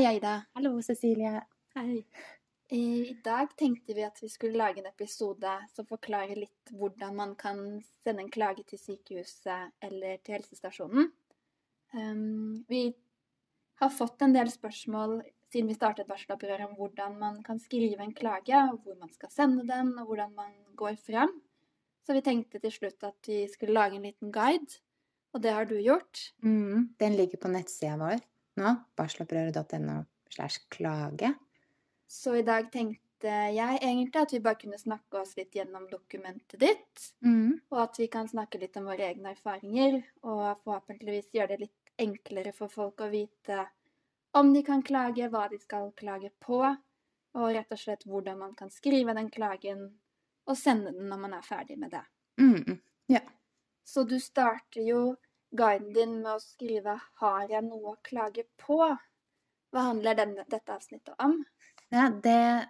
Hei, Eida. Hallo, Cecilie. Hei. I dag tenkte vi at vi skulle lage en episode som forklarer litt hvordan man kan sende en klage til sykehuset eller til helsestasjonen. Um, vi har fått en del spørsmål siden vi startet varselopprøret om hvordan man kan skrive en klage, hvor man skal sende den, og hvordan man går frem. Så vi tenkte til slutt at vi skulle lage en liten guide, og det har du gjort. Mm, den ligger på nettsida vår nå, barselopprøret.no slash klage. Så i dag tenkte jeg egentlig at vi bare kunne snakke oss litt gjennom dokumentet ditt. Mm. Og at vi kan snakke litt om våre egne erfaringer, og forhåpentligvis gjøre det litt enklere for folk å vite om de kan klage, hva de skal klage på, og rett og slett hvordan man kan skrive den klagen og sende den når man er ferdig med det. Mm. Ja. Så du starter jo guiden din med å skrive 'Har jeg noe å klage på?' Hva handler denne, dette avsnittet om? Ja, det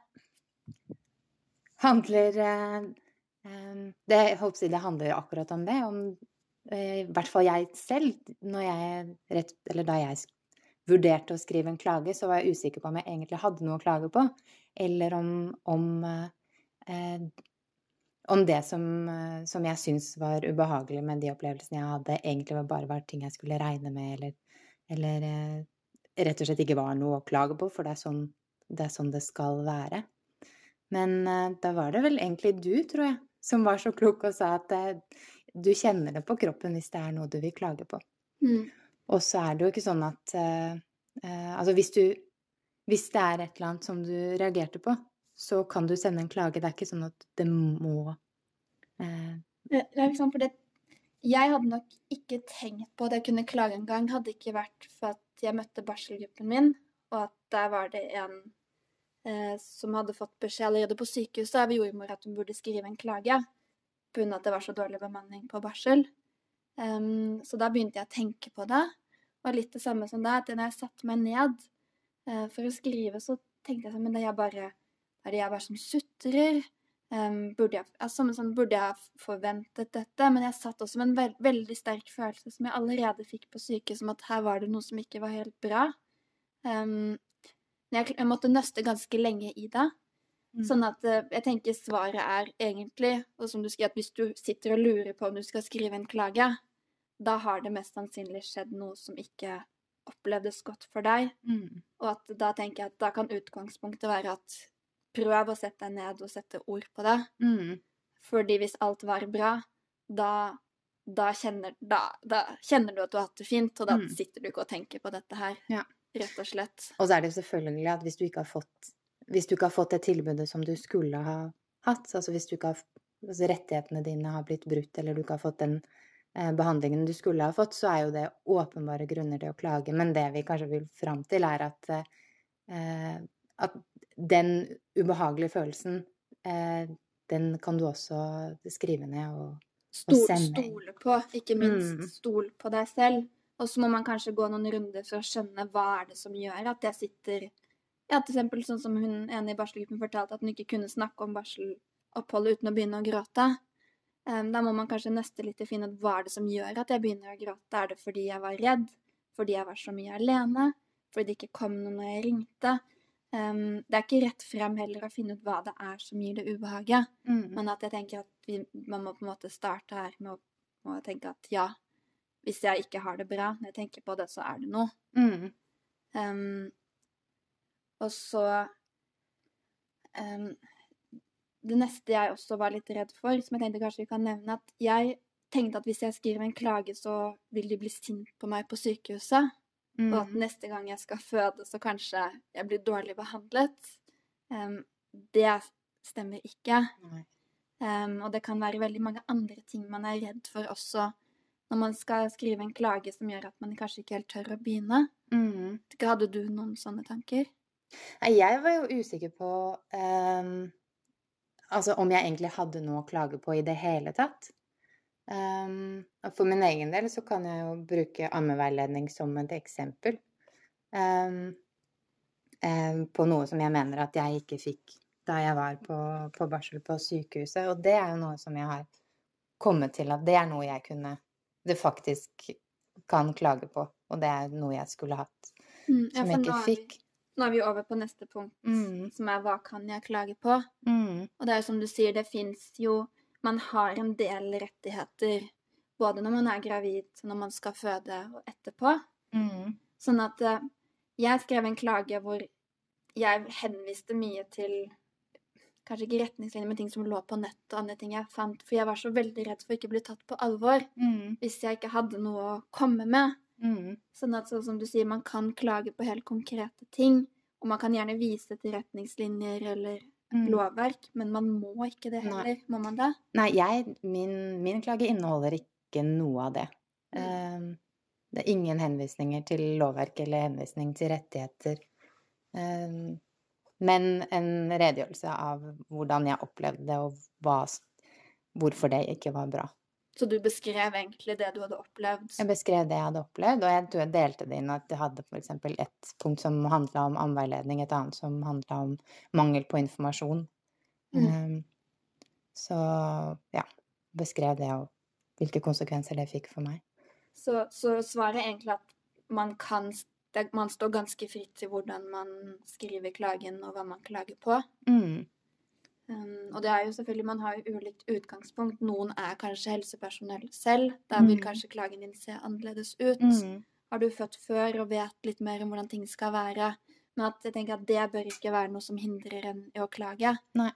handler eh, det, jeg håper det handler akkurat om det. Om eh, i hvert fall jeg selv. Jeg, rett, da jeg vurderte å skrive en klage, så var jeg usikker på om jeg egentlig hadde noe å klage på. Eller om, om, eh, om det som, som jeg syns var ubehagelig med de opplevelsene jeg hadde, egentlig bare var ting jeg skulle regne med, eller, eller rett og slett ikke var noe å klage på, for det er sånn det er sånn det skal være. Men uh, da var det vel egentlig du, tror jeg, som var så klok og sa at du kjenner det på kroppen hvis det er noe du vil klage på. Mm. Og så er det jo ikke sånn at Altså hvis du Hvis det er et eller annet som du reagerte på, så kan du sende en klage. Det er ikke sånn at det må det er liksom fordi jeg hadde nok ikke tenkt på at jeg kunne klage engang, hadde ikke vært for at jeg møtte barselgruppen min, og at der var det en eh, som hadde fått beskjed allerede på sykehuset av jordmor at hun burde skrive en klage pga. at det var så dårlig bemanning på barsel. Um, så da begynte jeg å tenke på det. Og litt det samme som det, at når jeg satte meg ned uh, for å skrive, så tenkte jeg sånn Men det er, bare, er det jeg bare som sutrer? Um, burde, jeg, altså, sånn, burde jeg forventet dette? Men jeg satt også med en veld, veldig sterk følelse som jeg allerede fikk på sykehuset, om at her var det noe som ikke var helt bra. Um, jeg, jeg, måtte nøste ganske lenge i det. Mm. Sånn at uh, jeg tenker svaret er egentlig, og som du sier, at hvis du sitter og lurer på om du skal skrive en klage, da har det mest sannsynlig skjedd noe som ikke opplevdes godt for deg. Mm. Og at da tenker jeg at da kan utgangspunktet være at prøv å sette deg ned og sette ord på det. Mm. Fordi hvis alt var bra, da, da, kjenner, da, da, kjenner, du at du har hatt det fint, og da mm. sitter du ikke og tenker på dette her. Ja. Rett og slett. Og så er det selvfølgelig at hvis du ikke har fått hvis du ikke har fått det tilbudet som du skulle ha hatt, altså hvis du ikke har altså rettighetene dine har blitt brutt, eller du ikke har fått den eh, behandlingen du skulle ha fått, så er jo det åpenbare grunner til å klage. Men det vi kanskje vil fram til, er at, eh, at den ubehagelige følelsen, eh, den kan du også skrive ned og, Stol, og sende. Stole på, ikke minst. Mm. Stol på deg selv. Og så må man kanskje gå noen runder for å skjønne hva er det som gjør at jeg sitter Ja, til eksempel sånn som hun ene i barselgruppen fortalte, at hun ikke kunne snakke om barseloppholdet uten å begynne å gråte. Um, da må man kanskje nøste litt og finne ut hva er det som gjør at jeg begynner å gråte. Er det fordi jeg var redd? Fordi jeg var så mye alene? Fordi det ikke kom noen når jeg ringte? Um, det er ikke rett frem heller å finne ut hva det er som gir det ubehaget. Mm. Men at jeg tenker at vi, man må på en måte starte her med å, med å tenke at ja, hvis jeg ikke har det bra, når jeg tenker på det, så er det noe. Mm. Um, og så um, Det neste jeg også var litt redd for, som jeg tenkte kanskje vi kan nevne, at jeg tenkte at hvis jeg skriver en klage, så vil de bli sint på meg på sykehuset. Mm. Og at mm. neste gang jeg skal føde, så kanskje jeg blir dårlig behandlet. Um, det stemmer ikke. Um, og det kan være veldig mange andre ting man er redd for også når man skal skrive en klage som gjør at man kanskje ikke helt tør å begynne. Mm. Hadde du noen sånne tanker? Jeg var jo usikker på um, altså om jeg egentlig hadde noe å klage på i det hele tatt. Um, for min egen del så kan jeg jo bruke ammeveiledning som et eksempel. Um, på noe som jeg mener at jeg ikke fikk da jeg var på, på barsel på sykehuset. Og det er jo noe som jeg har kommet til at det er noe jeg kunne det faktisk kan klage på. Og det er noe jeg skulle hatt, mm, ja, som jeg ikke fikk. nå er vi over på neste punkt, Mm. som er hva kan jeg klage på? Mm. Og det er jo som du sier, det fins jo Man har en del rettigheter både når man er gravid, når man skal føde og etterpå. Mm. Sånn at eh, jeg skrev en klage hvor jeg henviste mye til Kanskje ikke retningslinjer, men ting som lå på nett og andre ting jeg fant. For jeg var så veldig redd for ikke å bli tatt på alvor Mm. hvis jeg ikke hadde noe å komme med. Mm. Sånn at sånn som du sier, man kan klage på helt konkrete ting. Og man kan gjerne vise til retningslinjer eller Mm. lovverk, men man må ikke det Nei. heller. Må man det? Nei, jeg, min, min klage inneholder ikke noe av det. Mm. Um, det er ingen henvisninger til lovverk eller henvisning til rettigheter. Um, men en redegjørelse av hvordan jeg opplevde det, og hva, hvorfor det ikke var bra. Så du beskrev egentlig det du hadde opplevd. Jeg beskrev det jeg hadde opplevd, og jeg tror jeg delte det inn at jeg hadde f.eks. et punkt som handla om anveiledning, et annet som handla om mangel på informasjon. Mm. Um, så ja, beskrev det og hvilke konsekvenser det fikk for meg. Så, så svaret er egentlig at man kan Man står ganske fritt til hvordan man skriver klagen, og hva man klager på. Mm. Um, og det er jo selvfølgelig, man har jo ulikt utgangspunkt. Noen er kanskje helsepersonell selv. Da vil Mm. kanskje klagen din se annerledes ut. Mm. Har du født før og vet litt mer om hvordan ting skal være. Men at jeg tenker at det bør ikke være noe som hindrer en i å klage. Nei.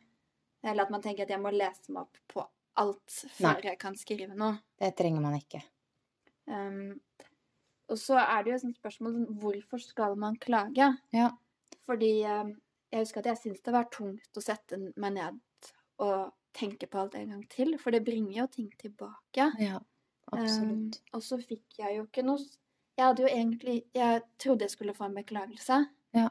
Eller at man tenker at jeg må lese meg opp på alt før jeg kan skrive noe. Det trenger man ikke. Um, og så er det jo et spørsmål sånn, hvorfor skal man klage? Ja. Fordi um, jeg husker at jeg syntes det var tungt å sette meg ned og tenke på alt en gang til, for det bringer jo ting tilbake. Ja, Um, absolutt. og så fikk jeg jo ikke noe Jeg hadde jo egentlig Jeg trodde jeg skulle få en beklagelse. Ja.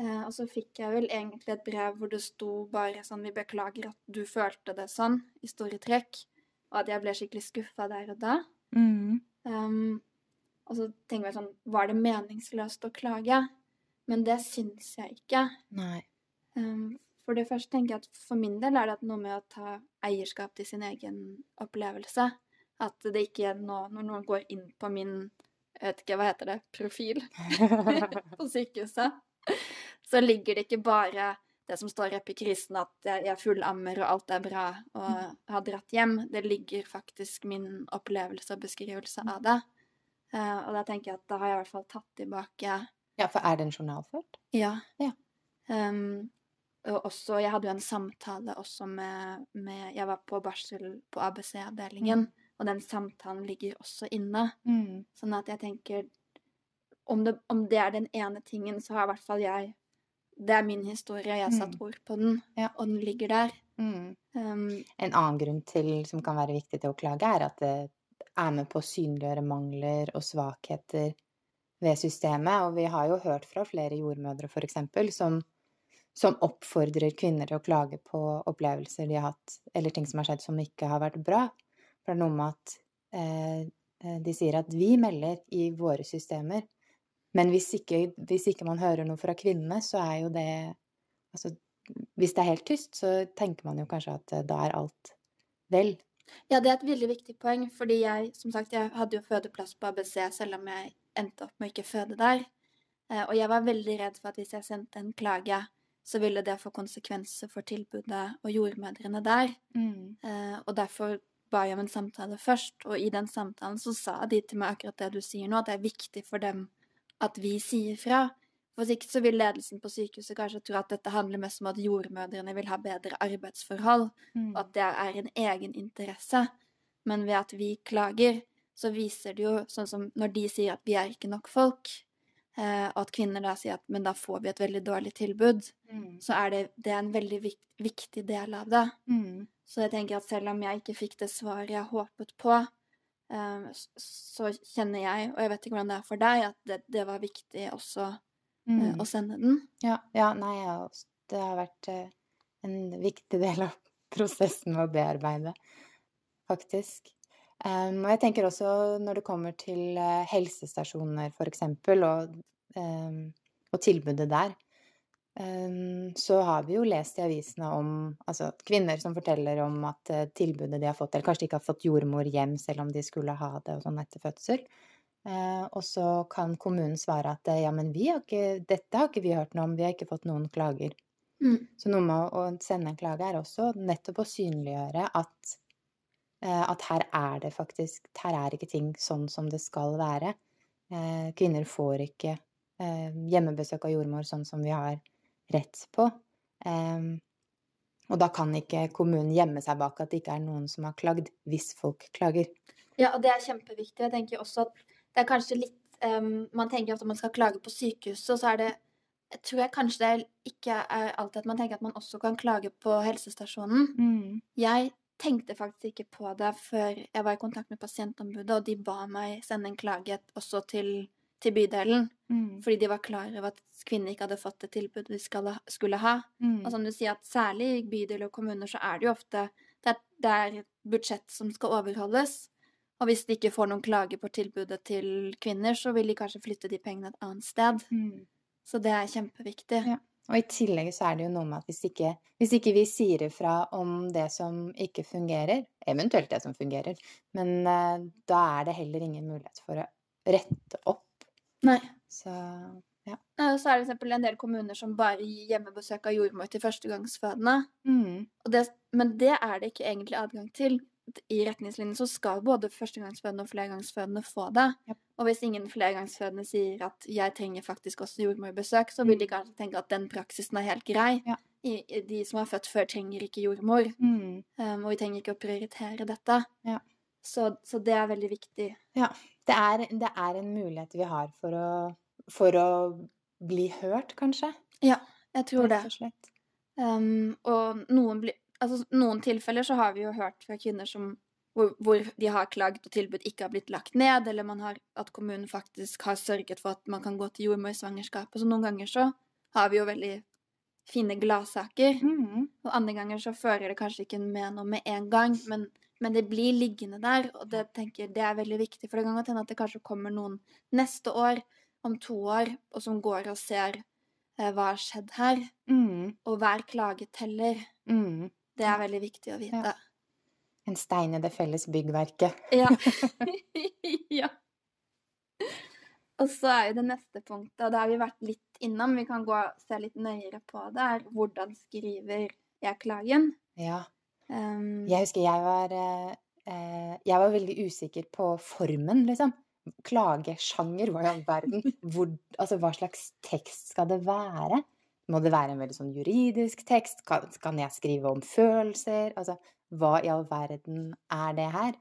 Uh, og så fikk jeg vel egentlig et brev hvor det sto bare sånn Vi beklager at du følte det sånn, i store trekk. Og at jeg ble skikkelig skuffa der og da. Mm. Um, og så tenker jeg sånn Var det meningsløst å klage? Men det syns jeg ikke. Nei. Um, for det første tenker jeg at for min del er det noe med å ta eierskap til sin egen opplevelse. At det ikke er nå, når noen går inn på min jeg vet ikke, hva heter det, profil på sykehuset, så ligger det ikke bare det som står i epikrisen, at jeg jeg fullammer og alt er bra og har dratt hjem. Det ligger faktisk min opplevelse og beskrivelse av det. Eh, og da tenker jeg at da har jeg i hvert fall tatt tilbake Ja, for er den journalført? ja. Ja. Um, og også, jeg hadde jo en samtale også med, med Jeg var på barsel på ABC-avdelingen, og den samtalen ligger også inne. Mm. Sånn at jeg tenker om det, om det er den ene tingen, så har i hvert fall jeg Det er min historie, jeg har satt Mm. ord på den, Ja. og den ligger der. Mm. Um, En annen grunn til, som kan være viktig til å klage, er at det er med på å synliggjøre mangler og svakheter ved systemet. Og vi har jo hørt fra flere jordmødre, eksempel, som, som oppfordrer kvinner til å klage på opplevelser de har hatt, eller ting som har skjedd som ikke har vært bra. For det er noe med at eh, eh, de sier at vi melder i våre systemer, men hvis ikke, hvis ikke man hører noe fra kvinnene, så er jo det Altså, hvis det er helt tyst, så tenker man jo kanskje at eh, da er alt vel. Ja, det er et veldig viktig poeng, fordi jeg, som sagt, jeg hadde jo fødeplass på ABC, selv om jeg endte opp med å ikke føde der. Eh, og jeg var veldig redd for at hvis jeg sendte en klage, så ville det få konsekvenser for tilbudet og jordmødrene der. Mm. og derfor ba jeg om en samtale først, og i den samtalen så sa de til meg akkurat det du sier nå, at det er viktig for dem at vi sier fra. For ikke så vil ledelsen på sykehuset kanskje tro at dette handler mest om at jordmødrene vil ha bedre arbeidsforhold, og at det er en egen interesse. Men ved at vi klager, så viser det jo sånn som når de sier at vi er ikke nok folk, eh, og at kvinner da sier at men da får vi et veldig dårlig tilbud, Mm. så er det, det er en veldig vik viktig del av det. Mm. Så jeg tenker at selv om jeg ikke fikk det svaret jeg håpet på, eh, så kjenner jeg, og jeg vet ikke hvordan det er for deg, at det, det var viktig også eh, Mm. å sende den. Ja, ja, nei, ja, det har vært eh, en viktig del av prosessen med å bearbeide, faktisk. Og jeg tenker også når det kommer til eh, helsestasjoner, eksempel, og, og tilbudet der, så har vi jo lest i avisene om altså, kvinner som forteller om at eh, tilbudet de har fått, eller kanskje de ikke har fått jordmor hjem selv om de skulle ha det og sånn etter fødsel, Eh, og så kan kommunen svare at ja, men vi har ikke, dette har ikke vi hørt noe om, vi har ikke fått noen klager. Mm. Så noe med å, sende en klage er også nettopp å synliggjøre at, at her er det faktisk Her er ikke ting sånn som det skal være. Eh, kvinner får ikke eh, hjemmebesøk av jordmor sånn som vi har rett på. Eh, og da kan ikke kommunen gjemme seg bak at det ikke er noen som har klagd, hvis folk klager. Ja, og det er kjempeviktig. Jeg tenker også at det er kanskje litt um, Man tenker at man skal klage på sykehuset, og så er det jeg tror jeg kanskje det ikke er alltid at man tenker at man også kan klage på helsestasjonen. Mm. Jeg tenkte faktisk ikke på det før jeg var i kontakt med pasientombudet, og de ba meg sende en klage også til, til bydelen. Mm. Fordi de var klar over at kvinner ikke hadde fått det tilbudet de skal, skulle ha. Mm. Og som du sier, at særlig i bydeler og kommuner så er det jo ofte det er, det er et budsjett som skal overholdes. Og hvis de ikke får noen klager på tilbudet til kvinner, så vil de kanskje flytte de pengene et annet sted. Mm. Så det er kjempeviktig. Ja. Og i tillegg så er det jo noe med at hvis ikke, hvis ikke vi sier ifra om det som ikke fungerer, eventuelt det som fungerer, men uh, da er det heller ingen mulighet for å rette opp. Nei. Så ja. Så er det eksempel en del kommuner som bare gir hjemmebesøk av jordmor til førstegangsfødende. Mm. Og det, men det er det ikke egentlig adgang til. I retningslinjene så skal både førstegangsfødende og flergangsfødende få det. Yep. Og hvis ingen flergangsfødende sier at 'jeg trenger faktisk også jordmorbesøk', så vil de kanskje tenke at den praksisen er helt grei. Ja. I, i de som er født før, trenger ikke jordmor. Mm. Um, og vi trenger ikke å prioritere dette. Ja. Så, så det er veldig viktig. Det, er, det er en mulighet vi har for å, for å bli hørt, kanskje. Ja, Jeg tror det. Um, og noen, bli, altså, noen tilfeller så har vi jo hørt fra kvinner som, hvor, hvor de har klagd og tilbud ikke har blitt lagt ned, eller man har, at kommunen faktisk har sørget for at man kan gå til jordmor i svangerskapet. Så noen ganger så har vi jo veldig fine gladsaker, Mm. og andre ganger så fører det kanskje ikke med noe med en gang, men, men det blir liggende der, og det tenker det er veldig viktig, for det kan godt hende at det kanskje kommer noen neste år, om to år, og som går og ser eh, hva har skjedd her, Mm. og hver klage teller. Mm. Det er veldig viktig å vite. En stein i det felles byggverket. Ja. ja. Og så er jo det neste punktet, og det har vi vært litt innom, vi kan gå og se litt nøyere på det, er hvordan skriver jeg klagen? Ja. Um, Jeg husker jeg var eh, eh, Jeg var veldig usikker på formen, liksom. Klagesjanger, hva i all verden? Hvor, altså, hva slags tekst skal det være? Må det være en veldig sånn juridisk tekst? Kan, jeg skrive om følelser? Altså, hva i all verden er det her?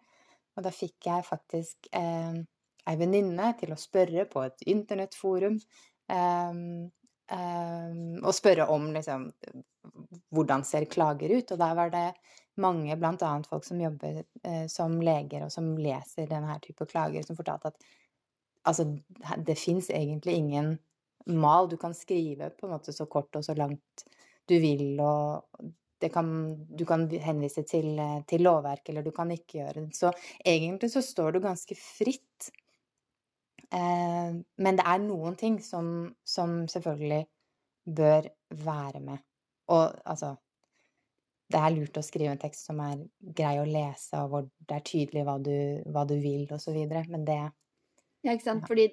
Og da fikk jeg faktisk eh, ei venninne til å spørre på et internettforum. Eh, eh, og spørre om liksom hvordan ser klager ut? Og der var det mange, blant annet folk som jobber eh, som leger, og som leser denne type klager, som fortalte at altså, det fins egentlig ingen mal. Du kan skrive på en måte så kort og så langt du vil, og kan, du kan henvise til, til lovverk, eller du kan ikke gjøre det. Så egentlig så står du ganske fritt. Eh, men det er noen ting som, som selvfølgelig bør være med. Og altså Det er lurt å skrive en tekst som er grei å lese, og hvor det er tydelig hva du, hva du vil, videre. Men det ja, ikke sant? Fordi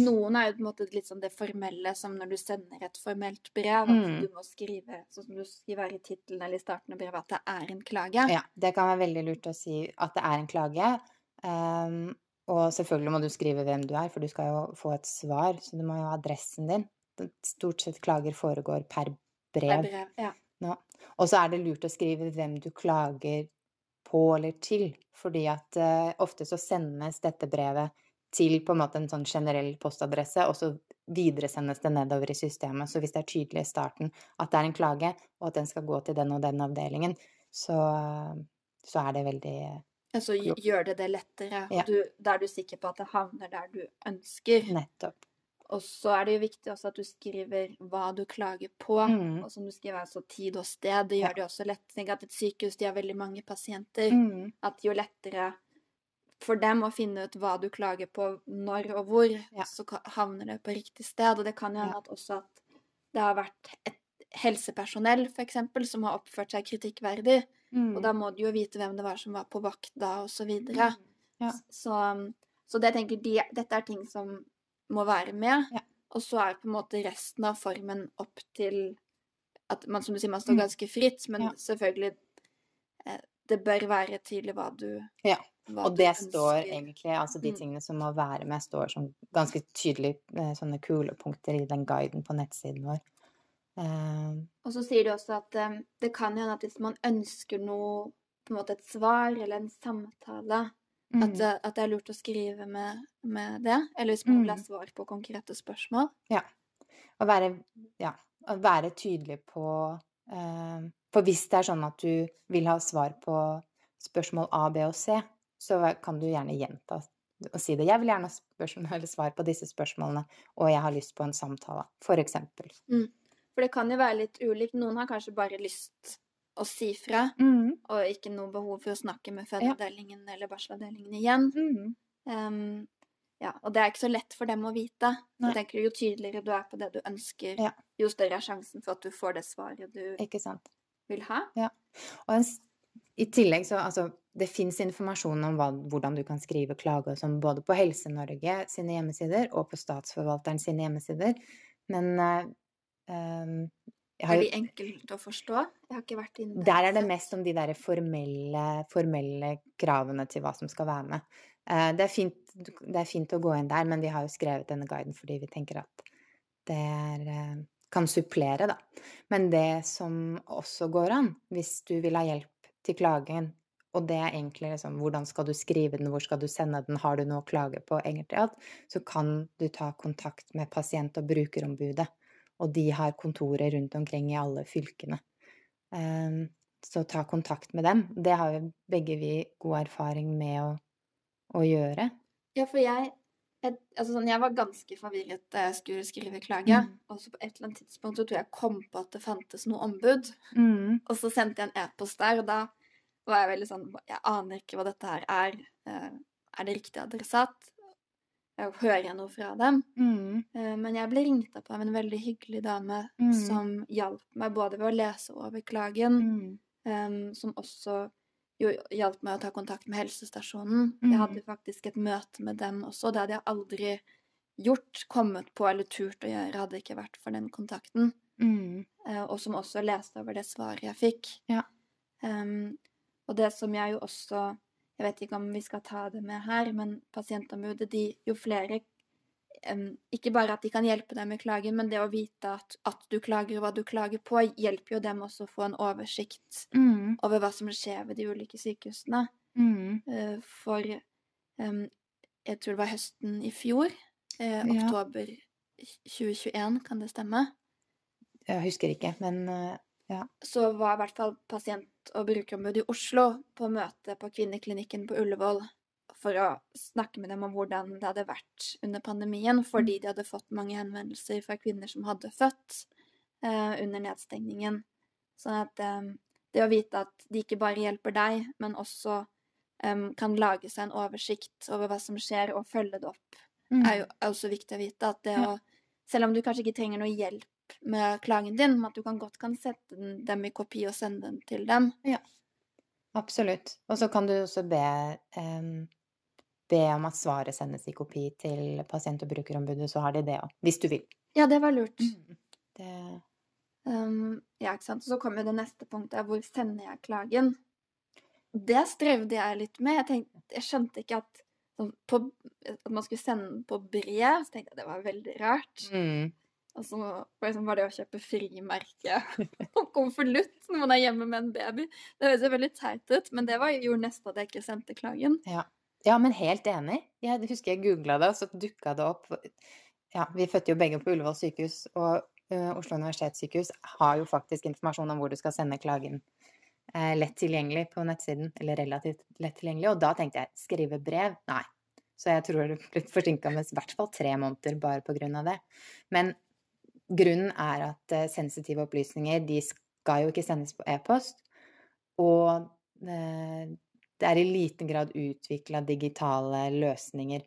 noen er jo på en måte litt sånn det formelle, som når du sender et formelt brev, at Mm. du må skrive, sånn som du skriver i tittelen eller i starten av brevet, at det er en klage. Ja, det kan være veldig lurt å si at det er en klage. Um, og selvfølgelig må du skrive hvem du er, for du skal jo få et svar, så du må jo ha adressen din. Stort sett klager foregår per brev. Per brev. ja. Ja. Og så er det lurt å skrive hvem du klager på eller til, fordi at uh, ofte så sendes dette brevet til på en måte en sånn generell postadresse, og så videresendes det nedover i systemet. Så hvis det er tydelig i starten at det er en klage, og at den skal gå til den og den avdelingen, så, så er det veldig Altså gjør det det lettere, Ja. du, da er du sikker på at det havner der du ønsker. nettopp. Og så er det jo viktig også at du skriver hva du klager på. Mm. Og som du skriver, altså tid og sted. Det Ja. gjør det også lett. Tenk at et sykehus de har veldig mange pasienter. Mm. At jo lettere for dem å finne ut hva du klager på, når og hvor, Ja. så havner det på riktig sted. Og det kan jo hende at også at det har vært et helsepersonell, eksempel, som har oppført seg kritikkverdig. Mm. Og da må du jo vite hvem det var som var på vakt da, og så videre. Ja. Så, Så det tenker, de, dette er ting som må være med. Ja. Og så er på en måte resten av formen opp til at man, som du sier, man står Mm. ganske fritt, men Ja. selvfølgelig Det bør være tydelig hva du Ja, hva Og det står egentlig Altså de Mm. tingene som må være med, står som ganske tydelig eh, sånne kulepunkter i den guiden på nettsiden vår. Um, Og så sier du også at um, det kan hende at hvis man ønsker noe, på en måte et svar eller en samtale, mm, at, det- at det er lurt å skrive med, med det. Eller hvis man vil ha Mm. svar på konkrete spørsmål. Å være, ja, være tydelig på eh, For hvis det er sånn at du vil ha svar på spørsmål A, B og C, så kan du gjerne gjenta og si det. 'Jeg vil gjerne ha spørsmål, eller svar på disse spørsmålene, og jeg har lyst på en samtale', for eksempel. For det kan jo være litt ulikt. Noen har kanskje bare lyst å si fra, Mm, og ikke noe behov for å snakke med Ja. eller barselavdelingen igjen. mm, Um, ja, og det er ikke så lett for dem å vite. Jeg tenker Jo tydeligere du er på det du ønsker, Ja. jo større er sjansen for at du får det svaret du ikke sant. Vil ha. Og en, i tillegg så altså, det fins informasjon om hva, hvordan du kan skrive klage og sånn, både på Helse-Norge sine hjemmesider og på Statsforvalteren sine hjemmesider. Men uh, jeg har Er de enkelt å forstå? Jeg har ikke vært inne Der Der er det mest om de der formelle, formelle kravene til hva som skal være med. Eh, Det er, fint, det er fint å gå inn der, men vi har jo skrevet denne guiden fordi vi tenker at det er, eh, kan supplere, da. Men det som også går an, hvis du vil ha hjelp til klagen, og det er egentlig liksom hvordan skal du skrive den, hvor skal du sende den, har du noe å klage på, egentlig alt, så kan du ta kontakt med pasient- og brukerombudet. Og de har kontorer rundt omkring i alle fylkene. Ehm, så ta kontakt med dem. Det har jo begge vi god erfaring med å, å gjøre. Ja, for jeg, jeg Altså sånn, jeg var ganske forvirret da jeg skulle skrive klage. Mm. Og så på et eller annet tidspunkt så tror jeg jeg kom på at det fantes noe ombud. Mm. Og så sendte jeg en e-post der, og da var jeg veldig sånn Jeg aner ikke hva dette her er. Eh, Er det riktig adressat? Hører jeg noe fra dem? Mm. Eh, Men jeg ble ringt opp av en veldig hyggelig dame Mm. som hjalp meg både ved å lese over klagen, Mm. som også jo hjalp meg å ta kontakt med helsestasjonen. Mm. Jeg hadde faktisk et møte med dem også. Det hadde jeg aldri gjort, kommet på eller turt å gjøre, hadde ikke vært for den kontakten. Mm. Eh, og som også leste over det svaret jeg fikk. Ja. Um, og det som jeg jo også Jeg vet ikke om vi skal ta det med her, men pasientombudet, de jo flere em, Ikke bare at de kan hjelpe deg med klagen, men det å vite at, at du klager og hva du klager på, hjelper jo dem også å få en oversikt Mm. over hva som skjer ved de ulike sykehusene. Mm. Uh, For um, jeg tror det var høsten i fjor, eh, Ja. oktober 2021, kan det stemme? Jeg husker ikke, men eh, så var i hvert fall pasient- og brukerombudet i Oslo på møte på kvinneklinikken på Ullevål for å snakke med dem om hvordan det hadde vært under pandemien, fordi de hadde fått mange henvendelser fra kvinner som hadde født eh, under nedstengningen. Sånn at eh, det å vite at de ikke bare hjelper deg, men også eh, kan lage seg en oversikt over hva som skjer, og følge det opp, mm. er jo er også viktig å vite. At det Ja. å Selv om du kanskje ikke trenger noe hjelp med klagen din, men at du kan godt kan sette den, dem i kopi og sende den til dem. Absolutt. Og så kan du også be, em, be om at svaret sendes i kopi til pasient- og brukerombudet, så har de det òg. Hvis du vil. Ja, det var lurt. Det, Um, ja, ikke sant. Så kommer det neste punktet, hvor sender jeg klagen? Det strevde jeg litt med. Jeg, tenkte, jeg skjønte ikke at, sånn, på, at man skulle sende den på brev. Så tenkte jeg det var veldig rart. mm. Og så sånn, var det å kjøpe frimerke og konvolutt når man er hjemme med en baby. Det høres jo veldig teit ut, men det var, gjorde nesten at jeg ikke sendte klagen. Ja, men helt enig. Jeg husker jeg googla det, og så dukka det opp Ja, vi fødte jo begge på Ullevål sykehus, og uh, Oslo universitetssykehus har jo faktisk informasjon om hvor du skal sende klagen uh, lett tilgjengelig på nettsiden, eller relativt lett tilgjengelig, og da tenkte jeg skrive brev? Nei. Så jeg tror det ble forsinka med i hvert fall tre måneder bare på grunn av det. Men grunnen er at uh, sensitive opplysninger, de skal jo ikke sendes på e-post, og eh, det er i liten grad utvikla digitale løsninger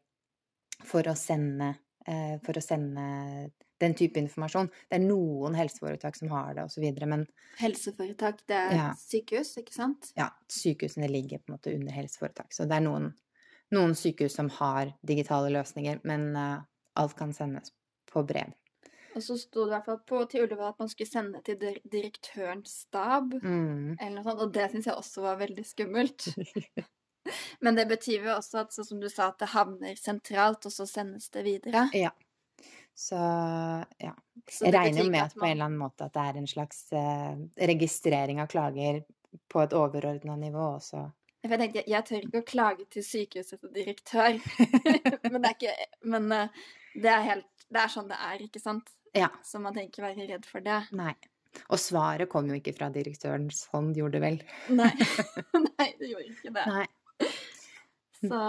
for å sende eh, for å sende den type informasjon. Det er noen helseforetak som har det, osv., men Helseforetak, det er Ja. sykehus, ikke sant? ja, sykehusene ligger på en måte under helseforetak. Så det er noen, noen sykehus som har digitale løsninger, men eh, alt kan sendes på brev. Og så sto det i hvert fall på til Ullevål at man skulle sende til direktørens stab, Mm. eller noe sånt, og det syns jeg også var veldig skummelt. Men det betyr jo også at, sånn som du sa, at det havner sentralt, og så sendes det videre. Ja. Så ja. Så Jeg regner med at at på en eller annen måte at det er en slags eh, registrering av klager på et overordna nivå også. Jeg tenkte, jeg, jeg tør ikke å klage til sykehusets direktør, men, det er, ikke, men eh, det er helt Det er sånn det er, ikke sant? Ja. Så man trenger ikke være redd for det. Nei. Og svaret kom jo ikke fra direktørens hånd, gjorde det vel? Nei, Nei det gjorde ikke det. Nei. Så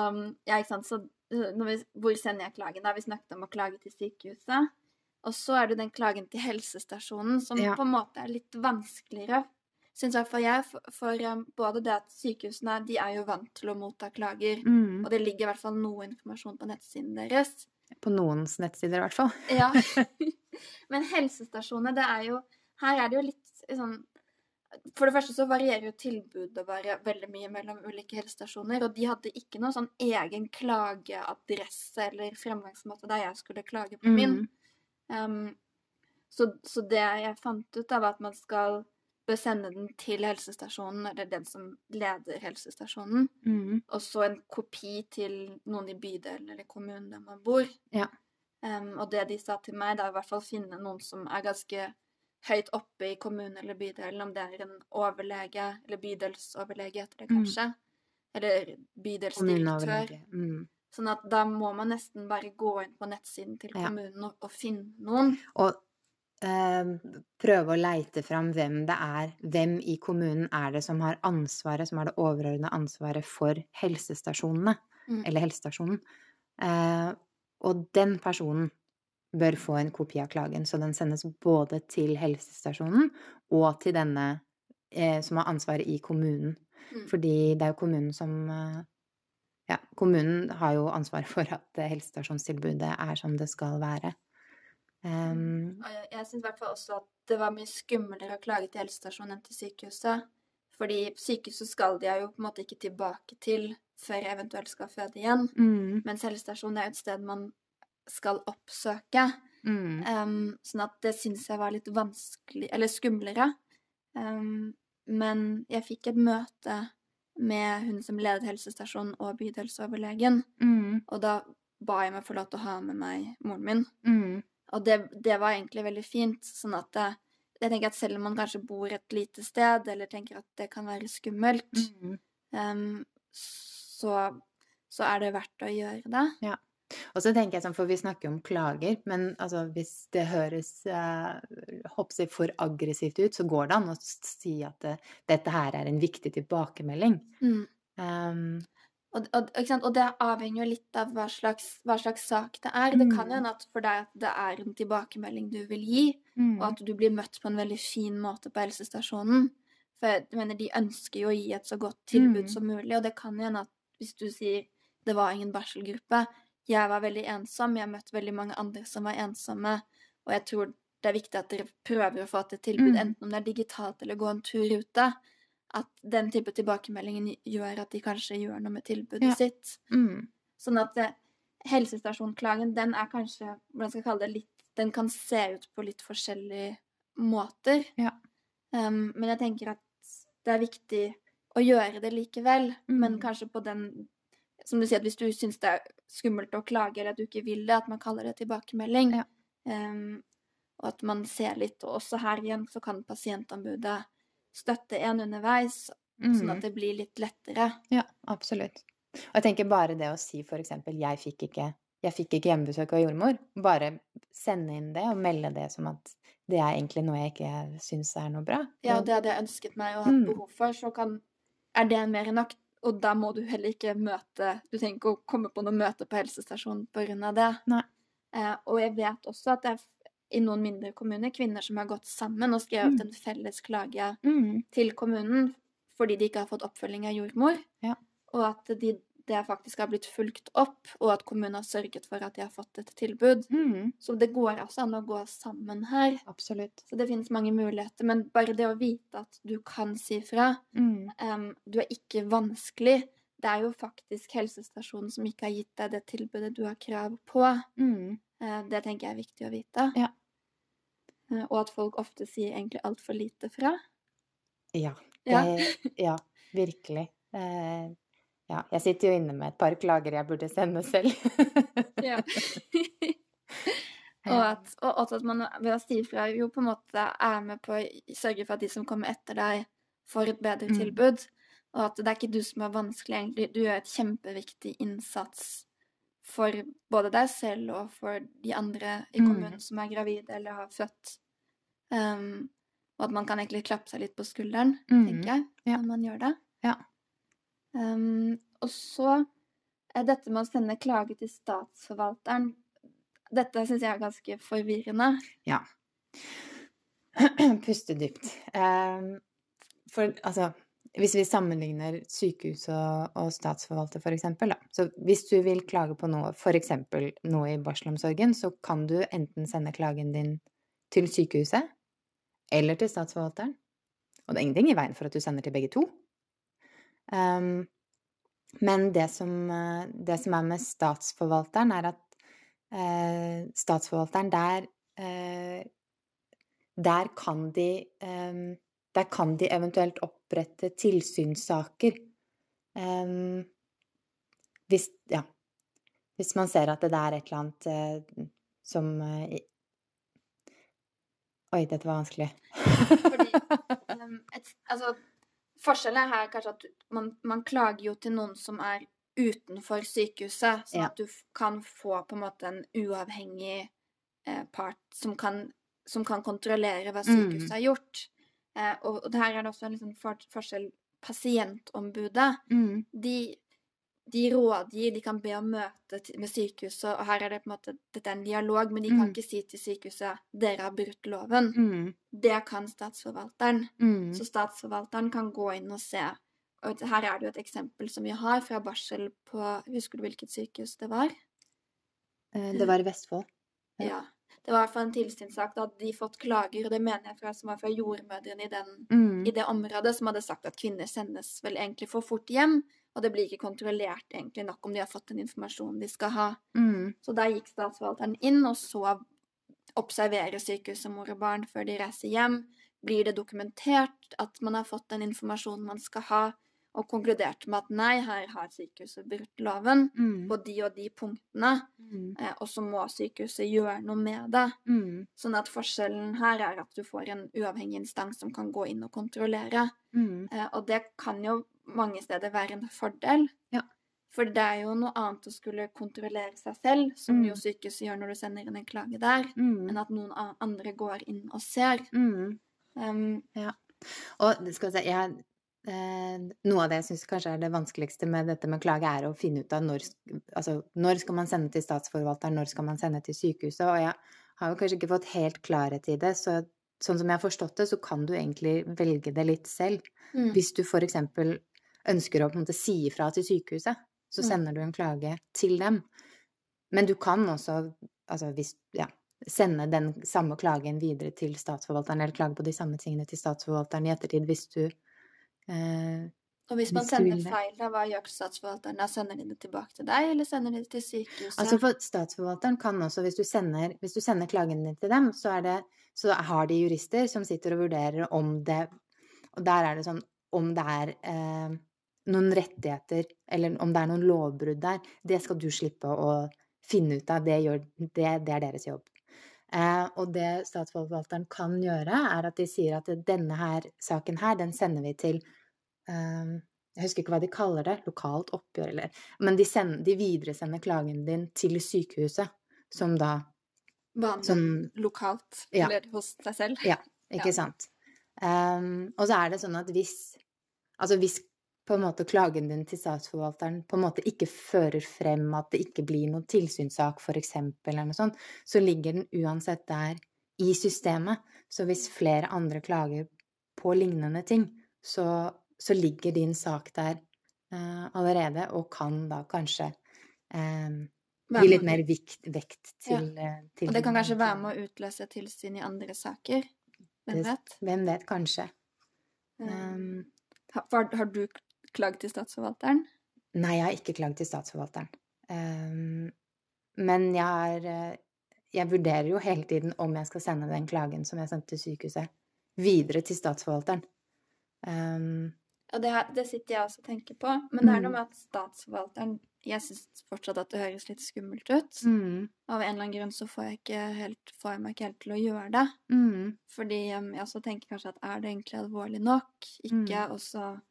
ja, ikke sant. Så vi, hvor sender jeg klagen? Da vi snakket om å klage til sykehuset. Og så er det den klagen til helsestasjonen som Ja. på en måte er litt vanskeligere. Syns jeg. For, jeg. For, for um, både det at sykehusene de er jo vant til å motta klager. Mm. Og det ligger i hvert fall noe informasjon på nettsiden deres. På noens nettsider, i hvert fall. Ja. Men helsestasjonene, det er jo Her er det jo litt sånn For det første så varierer jo tilbudet bare veldig mye mellom ulike helsestasjoner. Og de hadde ikke noen sånn egen klageadresse eller fremgangsmåte der jeg skulle klage på min. Mm. Um, så, så det jeg fant ut, da, var at man skal bør sende den til helsestasjonen, eller den som leder helsestasjonen. Mm. Og så en kopi til noen i bydelen eller kommunen der man bor. Ja. Um, og det de sa til meg, det er i hvert fall å finne noen som er ganske høyt oppe i kommunen eller bydelen, om det er en overlege, eller bydelsoverlege heter det Mm. kanskje, eller bydelsdirektør. Mm. Sånn at da må man nesten bare gå inn på nettsiden til Ja. kommunen og, og finne noen. Og prøve å leite fram hvem det er, hvem i kommunen er det som har ansvaret, som har det overordnede ansvaret for helsestasjonene, Mm. eller helsestasjonen. Eh, og den personen bør få en kopi av klagen, så den sendes både til helsestasjonen og til denne eh, som har ansvaret i kommunen. Mm. Fordi det er jo kommunen som eh, Ja, kommunen har jo ansvaret for at helsestasjonstilbudet er som det skal være. Um, jeg syns i hvert fall også at det var mye skumlere å klage til helsestasjonen enn til sykehuset. Fordi sykehuset skal de jo på en måte ikke tilbake til før jeg eventuelt skal føde igjen. mm, Mens helsestasjonen er jo et sted man skal oppsøke. mm, Um, sånn at det syns jeg var litt vanskelig Eller skumlere. Um, men jeg fikk et møte med hun som ledet helsestasjonen og bydelsoverlegen. mm, Og da ba jeg meg få lov til å ha med meg moren min. mm, Og det, det var egentlig veldig fint. Sånn at det, jeg tenker at selv om man kanskje bor et lite sted, eller tenker at det kan være skummelt, mm. um, så, så er det verdt å gjøre det. Ja. Og så tenker jeg sånn, for vi snakker om klager, men altså, hvis det høres eh, for aggressivt ut, så går det an å si at det, dette her er en viktig tilbakemelding. Mm. Um, Og, og, og det avhenger jo litt av hva slags, hva slags sak det er. Det kan Mm. hende at for deg at det er en tilbakemelding du vil gi, mm, og at du blir møtt på en veldig fin måte på helsestasjonen. For jeg mener, de ønsker jo å gi et så godt tilbud Mm. som mulig, og det kan jo hende at hvis du sier det var ingen barselgruppe, jeg var veldig ensom, jeg møtte veldig mange andre som var ensomme, og jeg tror det er viktig at dere prøver å få til et tilbud, Mm. enten om det er digitalt eller gå en tur ute, at den type tilbakemeldingen gjør at de kanskje gjør noe med tilbudet Ja. sitt. mm, Sånn at eh, helsestasjonklagen, den er kanskje, hvordan skal jeg kalle det, litt Den kan se ut på litt forskjellige måter. Ja. Um, men jeg tenker at det er viktig å gjøre det likevel. Men Mm. kanskje på den Som du sier, hvis du syns det er skummelt å klage, eller at du ikke vil det, at man kaller det tilbakemelding. Ja. Um, og at man ser litt. Og også her igjen så kan pasientombudet støtte en underveis, sånn mm. at det blir litt lettere. Ja, absolutt. Og jeg tenker bare det å si for eksempel jeg fikk ikke, jeg fikk ikke hjemmebesøk av jordmor, bare sende inn det og melde det som at det er egentlig noe jeg ikke syns er noe bra. Ja, Og- det hadde jeg ønsket meg og hatt Mm. behov for, så kan, er det mer enn nok. Og da må du heller ikke møte Du trenger ikke å komme på noe møte på helsestasjonen pga. det. Nei. Eh, og jeg vet også at det er f- i noen mindre kommuner kvinner som har gått sammen og skrevet Mm. en felles klage Mm, til kommunen fordi de ikke har fått oppfølging av jordmor, Ja. og at de, det faktisk har blitt fulgt opp, og at kommunen har sørget for at de har fått et tilbud. mm, Så det går altså an å gå sammen her. absolutt. Så det finnes mange muligheter, men bare det å vite at du kan si fra, em, du er ikke vanskelig, det er jo faktisk helsestasjonen som ikke har gitt deg det tilbudet du har krav på. Mm. Eh, Det tenker jeg er viktig å vite. Ja. Eh, Og at folk ofte sier egentlig altfor lite fra. Ja. Det, ja, virkelig. Eh, ja, jeg sitter jo inne med et par klager jeg burde sende selv. Ja. og, at, og også at man ved å si fra jo på en måte er med på å sørge for at de som kommer etter deg, får et bedre Mm. tilbud. Og at det er ikke du som er vanskelig, egentlig. Du gjør et kjempeviktig innsats for både deg selv og for de andre i Mm. kommunen som er gravide eller har født. Um, og at man kan egentlig klappe seg litt på skulderen, Mm. tenker jeg, Ja. når man gjør det. Ja. Um, og så er dette med å sende klage til statsforvalteren Dette syns jeg er ganske forvirrende. Ja. Puste dypt. Um, for altså Hvis vi sammenligner sykehus og, og statsforvalter, da. Så hvis du vil klage på noe, f.eks. noe i barselomsorgen, så kan du enten sende klagen din til sykehuset eller til statsforvalteren. Og det er ingenting i veien for at du sender til begge to. Um, men det som, eh, det som er med statsforvalteren, er at uh, statsforvalteren der uh, Der kan de eh, Der kan de eventuelt opprette tilsynssaker. Um, hvis Ja. Hvis man ser at det er et eller annet uh, som uh, Oi, dette var vanskelig. Fordi um, et, altså, Forskjellen her er kanskje at man, man klager jo til noen som er utenfor sykehuset, sånn Ja. at du kan få på en måte en uavhengig eh, part som kan, som kan kontrollere hva sykehuset Mm. har gjort. Eh, og, og her er det også en liksom for, forskjell. Pasientombudet, Mm. de, de rådgir, de kan be om møte med sykehuset, og her er det på en måte dette er en dialog, men de kan Mm. ikke si til sykehuset 'dere har brutt loven'. Mm. Det kan statsforvalteren. Mm. Så statsforvalteren kan gå inn og se. Og her er det jo et eksempel som vi har fra barsel på Husker du hvilket sykehus det var? Eh, Det var i Vestfold. Ja. Ja. Det var i hvert fall en tilsynssak. Da hadde de fått klager, og det mener jeg fra, som var fra jordmødrene i, den, Mm. i det området, som hadde sagt at kvinner sendes vel egentlig for fort hjem. Og det blir ikke kontrollert egentlig nok om de har fått den informasjonen de skal ha. Mm. Så da gikk statsforvalteren inn og så observerer sykehuset mor og barn før de reiser hjem. Blir det dokumentert at man har fått den informasjonen man skal ha, og konkluderte med at nei, her har sykehuset brutt loven Mm. på de og de punktene, Mm. eh, og så må sykehuset gjøre noe med det. Mm. Sånn at forskjellen her er at du får en uavhengig instans som kan gå inn og kontrollere. Mm. Eh, og det kan jo mange steder være en fordel. Ja. For det er jo noe annet å skulle kontrollere seg selv, som Mm. jo sykehuset gjør når du sender inn en klage der, Mm. enn at noen andre går inn og ser. Mm. Um, Og det skal jeg si, jeg, noe av det jeg syns kanskje er det vanskeligste med dette med klage, er å finne ut av når, altså, når skal man sende til statsforvalteren, når skal man sende til sykehuset. Og jeg har jo kanskje ikke fått helt klarhet i det, så sånn som jeg har forstått det, så kan du egentlig velge det litt selv. mm. Hvis du for eksempel ønsker å på en måte si ifra til sykehuset, så Mm. sender du en klage til dem. Men du kan også, altså hvis, ja, sende den samme klagen videre til statsforvalteren, eller klage på de samme tingene til statsforvalteren i ettertid hvis du eh, og hvis man hvis sender feil, da, hva gjør statsforvalteren? Da sender de det tilbake til deg, eller sender de det til sykehuset? Altså for statsforvalteren kan også, hvis du sender, hvis du sender klagen din til dem, så, det, så har de jurister som sitter og vurderer om det Og der er det sånn om det er eh, noen rettigheter, eller om det er noen lovbrudd der, det skal du slippe å finne ut av. Det, gjør, det, det er deres jobb. Eh, og det statsforvalteren kan gjøre, er at de sier at denne her saken her, den sender vi til eh, Jeg husker ikke hva de kaller det, lokalt oppgjør eller Men de, sender, de videresender klagen din til sykehuset, som da Vanlig som lokalt, Ja. eller hos deg selv? Ja, ikke Ja. sant. Um, og så er det sånn at hvis Altså hvis på en måte klagen din til statsforvalteren på en måte ikke fører frem at det ikke blir noen tilsynssak, eksempel, eller noe sånt, så ligger den uansett der i systemet. Så hvis flere andre klager på lignende ting, så, så ligger din sak der eh, allerede, og kan da kanskje eh, gi litt mer vikt, vekt til, ja. til Og det kan kanskje være med å utløse tilsyn i andre saker. Hvem vet? Hvem vet, kanskje. Um, har, har du klaget til statsforvalteren? Nei, jeg har ikke klagd til statsforvalteren. Um, men jeg har eh, Jeg vurderer jo hele tiden om jeg skal sende den klagen som jeg sendte til sykehuset, videre til statsforvalteren. Um, og det, det, sitter jeg også og tenker på. Men det er noe mm. med at statsforvalteren Jeg syns fortsatt at det høres litt skummelt ut. mm, Av en eller annen grunn så får jeg, ikke helt, får jeg meg ikke helt til å gjøre det. mm, Fordi um, jeg også tenker kanskje at er det egentlig alvorlig nok? Ikke. Mm. Og så um,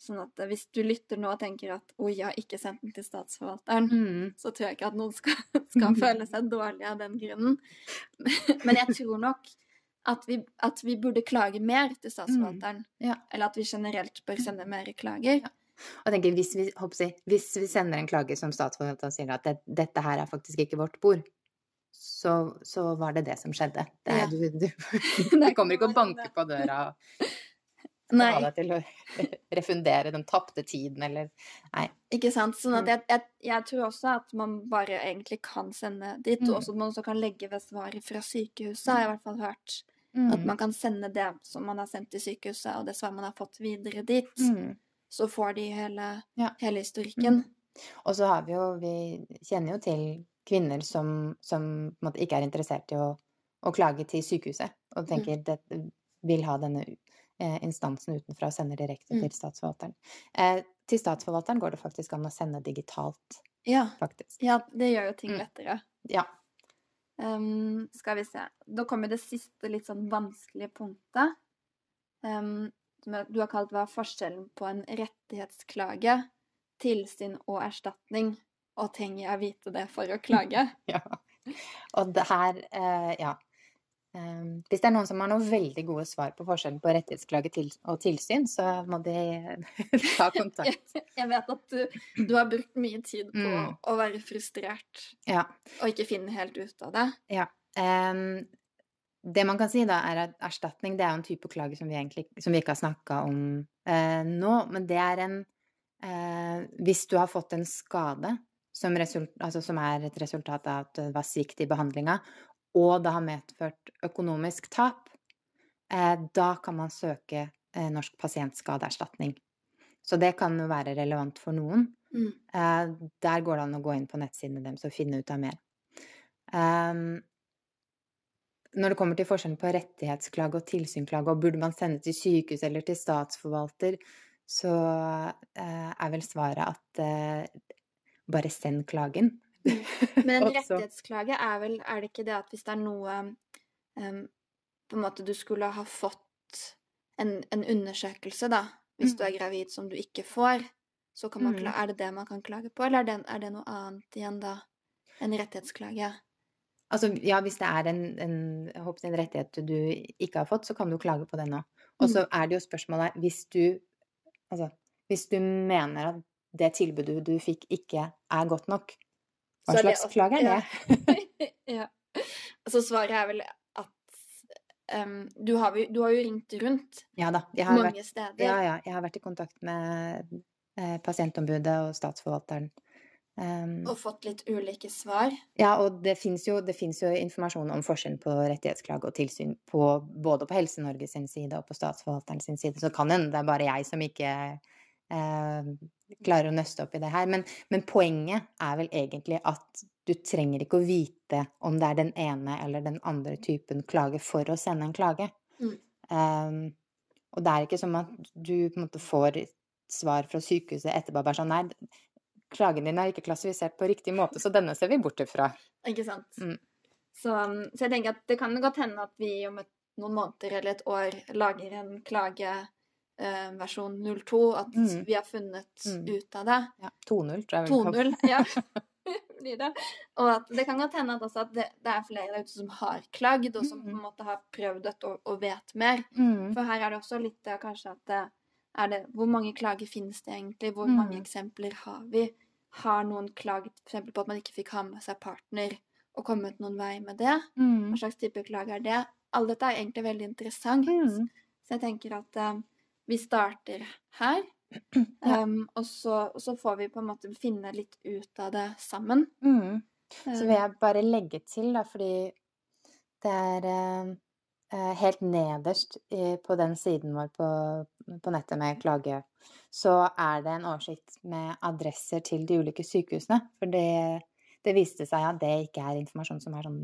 Sånn at hvis du lytter nå og tenker at oi, jeg har ikke sendt den til statsforvalteren, mm, så tror jeg ikke at noen skal, skal føle seg dårlig av den grunnen. Men jeg tror nok at vi, at vi burde klage mer til statsforvalteren. Mm. Ja. Eller at vi generelt bør sende mer klager. Og jeg tenker, hvis vi, jeg, hvis vi sender en klage som statsforvalteren sier at det, dette her er faktisk ikke vårt bord, så, så var det det som skjedde. Det, Ja. du, du, du kommer ikke å banke på døra og Nei. ha deg til å refundere den tapte tiden, eller Nei. Ikke sant? Sånn at Mm. jeg, jeg, jeg tror også at man bare egentlig kan sende dit, Mm. og også at man også kan legge ved svaret fra sykehuset, har jeg i hvert fall hørt. At Mm. man kan sende det som man har sendt til sykehuset, og det svaret man har fått videre dit. Mm. Så får de hele, Ja. hele historikken. Og så har vi jo Vi kjenner jo til kvinner som, som ikke er interessert i å, å klage til sykehuset, og tenker det, vil ha denne instansen utenfra og sender direkte Mm. til statsforvalteren. Eh, til statsforvalteren går det faktisk an å sende digitalt, Ja. ja, det gjør jo ting Mm. lettere. Ja. Um, skal vi se. Da kommer det siste litt sånn vanskelige punktet. Um, som du har kalt hva er forskjellen på en rettighetsklage, tilsyn og erstatning. Og trenger jeg vite det for å klage? ja. Og det her eh, Ja. Eh, hvis det er noen som har noen veldig gode svar på forskjellen på rettighetsklage og tilsyn, så må de ta kontakt. Jeg vet at du, du har brukt mye tid på Mm. å være frustrert Ja. og ikke finne helt ut av det. Em, det man kan si da, er at erstatning det er en type klage som vi egentlig som vi ikke har snakka om uh, nå, men det er en uh, Hvis du har fått en skade som, result, altså som er et resultat av at det var svikt i behandlinga, og det har medført økonomisk tap, eh, da kan man søke eh, Norsk pasientskadeerstatning. Så det kan jo være relevant for noen. Mm. Eh, der går det an å gå inn på nettsidene deres og finne ut av mer. Når det kommer til forskjellen på rettighetsklage og tilsynsklage, og burde man sende til sykehus eller til statsforvalter, så er vel svaret at bare send klagen. Men en rettighetsklage er vel Er det ikke det at hvis det er noe um, På en måte du skulle ha fått en, en undersøkelse, da, hvis du er gravid som du ikke får, så kan man klage, Er det det man kan klage på, eller er det, er det noe annet igjen da? En rettighetsklage? Altså, ja, hvis det er en, en, håper, en rettighet du ikke har fått, så kan du klage på den òg. Og så er det jo spørsmålet hvis du Altså, hvis du mener at det tilbudet du fikk, ikke er godt nok, hva Så det slags også- klage er det? ja. Så svaret er vel at um, du, har, du har jo ringt rundt Ja da. Mange vært, steder. ja, ja, jeg har vært i kontakt med eh, pasientombudet og statsforvalteren. Um, Og fått litt ulike svar. ja, og det fins jo, jo informasjon om forskjellen på rettighetsklage og tilsyn på, både på Helse-Norge sin side og på statsforvalteren sin side. Så kan hende det er bare jeg som ikke eh, klarer å nøste opp i det her. Men, men poenget er vel egentlig at du trenger ikke å vite om det er den ene eller den andre typen klage for å sende en klage. Mm. Um, og det er ikke som at du på en måte får svar fra sykehuset etterpå bare sånn Nei, klagen din er ikke klassifisert på riktig måte, så denne ser vi bort ifra. Ikke sant? Mm. Så, um, så jeg tenker at det kan godt hende at vi om et, noen måneder eller et år lager en klage eh, versjon 02, at Mm. vi har funnet Mm. ut av det. Ja, 2-0, tror jeg vel. ja. Det. Og at det kan godt hende at, også at det, det er flere der ute som har klagd, og som på en Mm. måte har prøvd dette og, og vet mer. Mm. For her er det også litt kanskje at det, er det, Hvor mange klager finnes det egentlig? Hvor Mm. mange eksempler har vi? Har noen klaget f.eks. på at man ikke fikk ha med seg partner, og kommet noen vei med det? Mm. Hva slags type klage er det? Alt dette er egentlig veldig interessant. Så jeg tenker at eh, vi starter her. Ja. Um, og, så, og så får vi på en måte finne litt ut av det sammen. Mm. Så vil jeg bare legge til, da, fordi det er eh, eh, helt nederst i, på den siden vår på, på nettet med klage, så er det en oversikt med adresser til de ulike sykehusene. For det, det viste seg at det ikke er informasjon som er sånn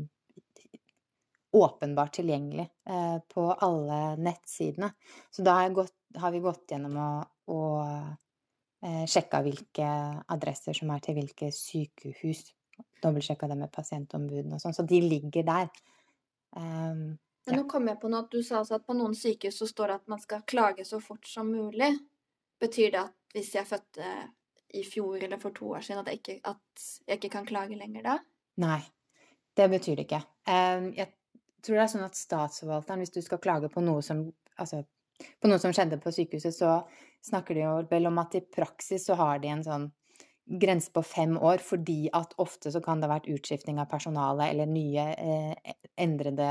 åpenbart tilgjengelig eh, på alle nettsidene. Så da har, jeg gått, har vi gått gjennom og, og eh, sjekka hvilke adresser som er til hvilke sykehus. Dobbeltsjekka det med pasientombudene og sånn. Så de ligger der. Um, Men nå kom jeg på noe at du sa at på noen sykehus så står det at man skal klage så fort som mulig. Betyr det at hvis jeg fødte i fjor eller for to år siden, at jeg ikke, at jeg ikke kan klage lenger da? Nei, det betyr det ikke. Um, jeg tror det er sånn at statsforvalteren, hvis du skal klage på noe som Altså på noe som skjedde på sykehuset, så snakker de jo vel om at i praksis så har de en sånn grense på fem år, fordi at ofte så kan det ha vært utskiftning av personale eller nye eh, endrede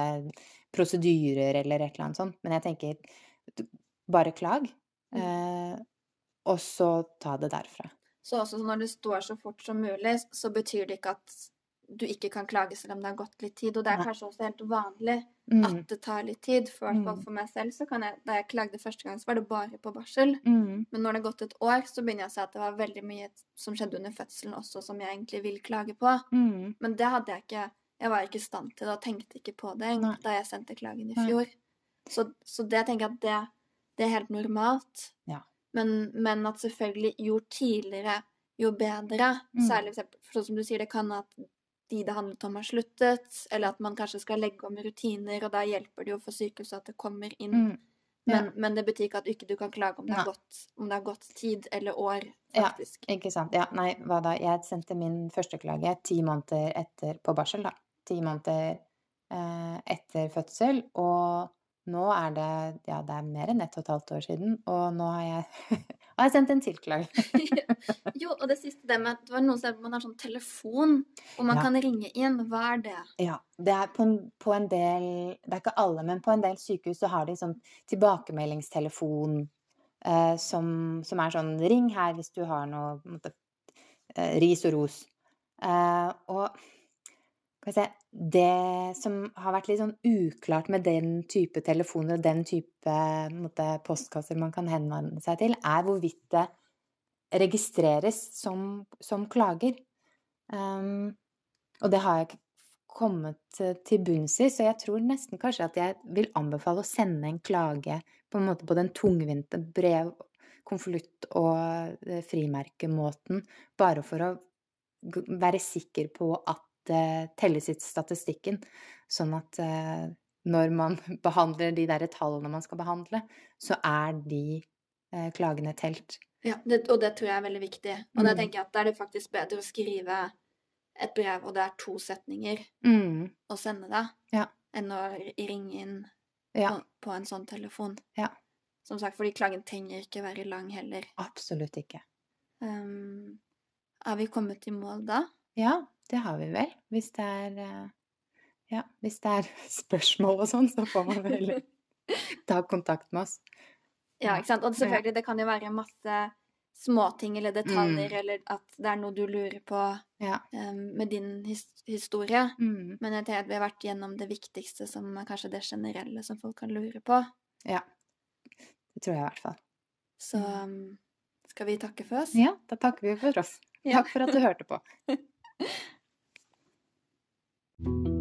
prosedyrer eller et eller annet sånt. Men jeg tenker bare klag, mm. eh, og så ta det derfra. Så også når det står så fort som mulig, så betyr det ikke at du ikke kan klage selv om det har gått litt tid. Og det er kanskje også helt vanlig mm. at det tar litt tid. For, mm. for meg selv så kan jeg Da jeg klagde første gang, så var det bare på barsel. Mm. Men når det har gått et år, så begynner jeg å se at det var veldig mye som skjedde under fødselen også, som jeg egentlig vil klage på. Mm. Men det hadde jeg ikke Jeg var ikke i stand til det og tenkte ikke på det Nei. da jeg sendte klagen i fjor. Så, så, det tenker jeg at det, det er helt normalt. Ja. Men, men, at selvfølgelig jo tidligere, jo bedre. Mm. Særlig for sånn som du sier, det kan at de det handlet om, har sluttet, eller at man kanskje skal legge om rutiner, og da hjelper det jo for sykehuset at det kommer inn. Mm. Ja. Men, men, det betyr ikke at ikke du kan klage om det, gått, om det, har gått, tid eller år, faktisk. Ja, ikke sant. Ja, nei, hva da. Jeg sendte min første klage ti måneder etter på barsel, da. Ti måneder eh, etter fødsel, og nå er det Ja, det er mer enn ett og et halvt år siden, og nå har jeg, har jeg sendt en tilklage. jo, og det siste det med at det var noen steder man har sånn telefon, og man ja. kan ringe inn. Hva er det? Ja, det er på en, på en, del Det er ikke alle, men på en del sykehus så har de sånn tilbakemeldingstelefon eh, som, som, er sånn Ring her hvis du har noe måtte, eh, ris og ros. Eh, og det som har vært litt sånn uklart med den type telefoner og den type måte, postkasser man kan henvende seg til, er hvorvidt det registreres som, som klager. Um, og det har jeg ikke kommet til bunns i, så jeg tror nesten kanskje at jeg vil anbefale å sende en klage på en måte på den tungvinte brev, konvolutt- og eh, frimerkemåten, bare for å være sikker på at telles i statistikken. Sånn at eh, når man behandler de der tallene man skal behandle, så er de eh, klagene telt. Ja, det, og det tror jeg er veldig viktig. Og mm. da tenker jeg at da er det faktisk bedre å skrive et brev, og det er to setninger, mm. og sende det, ja. enn å ringe inn ja. på, på, en sånn telefon. Ja. Som sagt, fordi klagen trenger ikke være lang heller. Absolutt ikke. Um, er vi kommet i mål da? Ja, det har vi vel. Hvis det er eh, Ja, hvis det er spørsmål og sånn, så får man vel ta kontakt med oss. Ja, ikke sant. Og selvfølgelig, det kan jo være masse småting eller detaljer, mm. eller at det er noe du lurer på ja. um, med din his historie. Mm. Men jeg tenker at vi har vært gjennom det viktigste, som er kanskje det generelle som folk kan lure på. Ja. Det tror jeg i hvert fall. Så um, skal vi takke for oss? Ja, da takker vi for oss. Takk for at du hørte på. you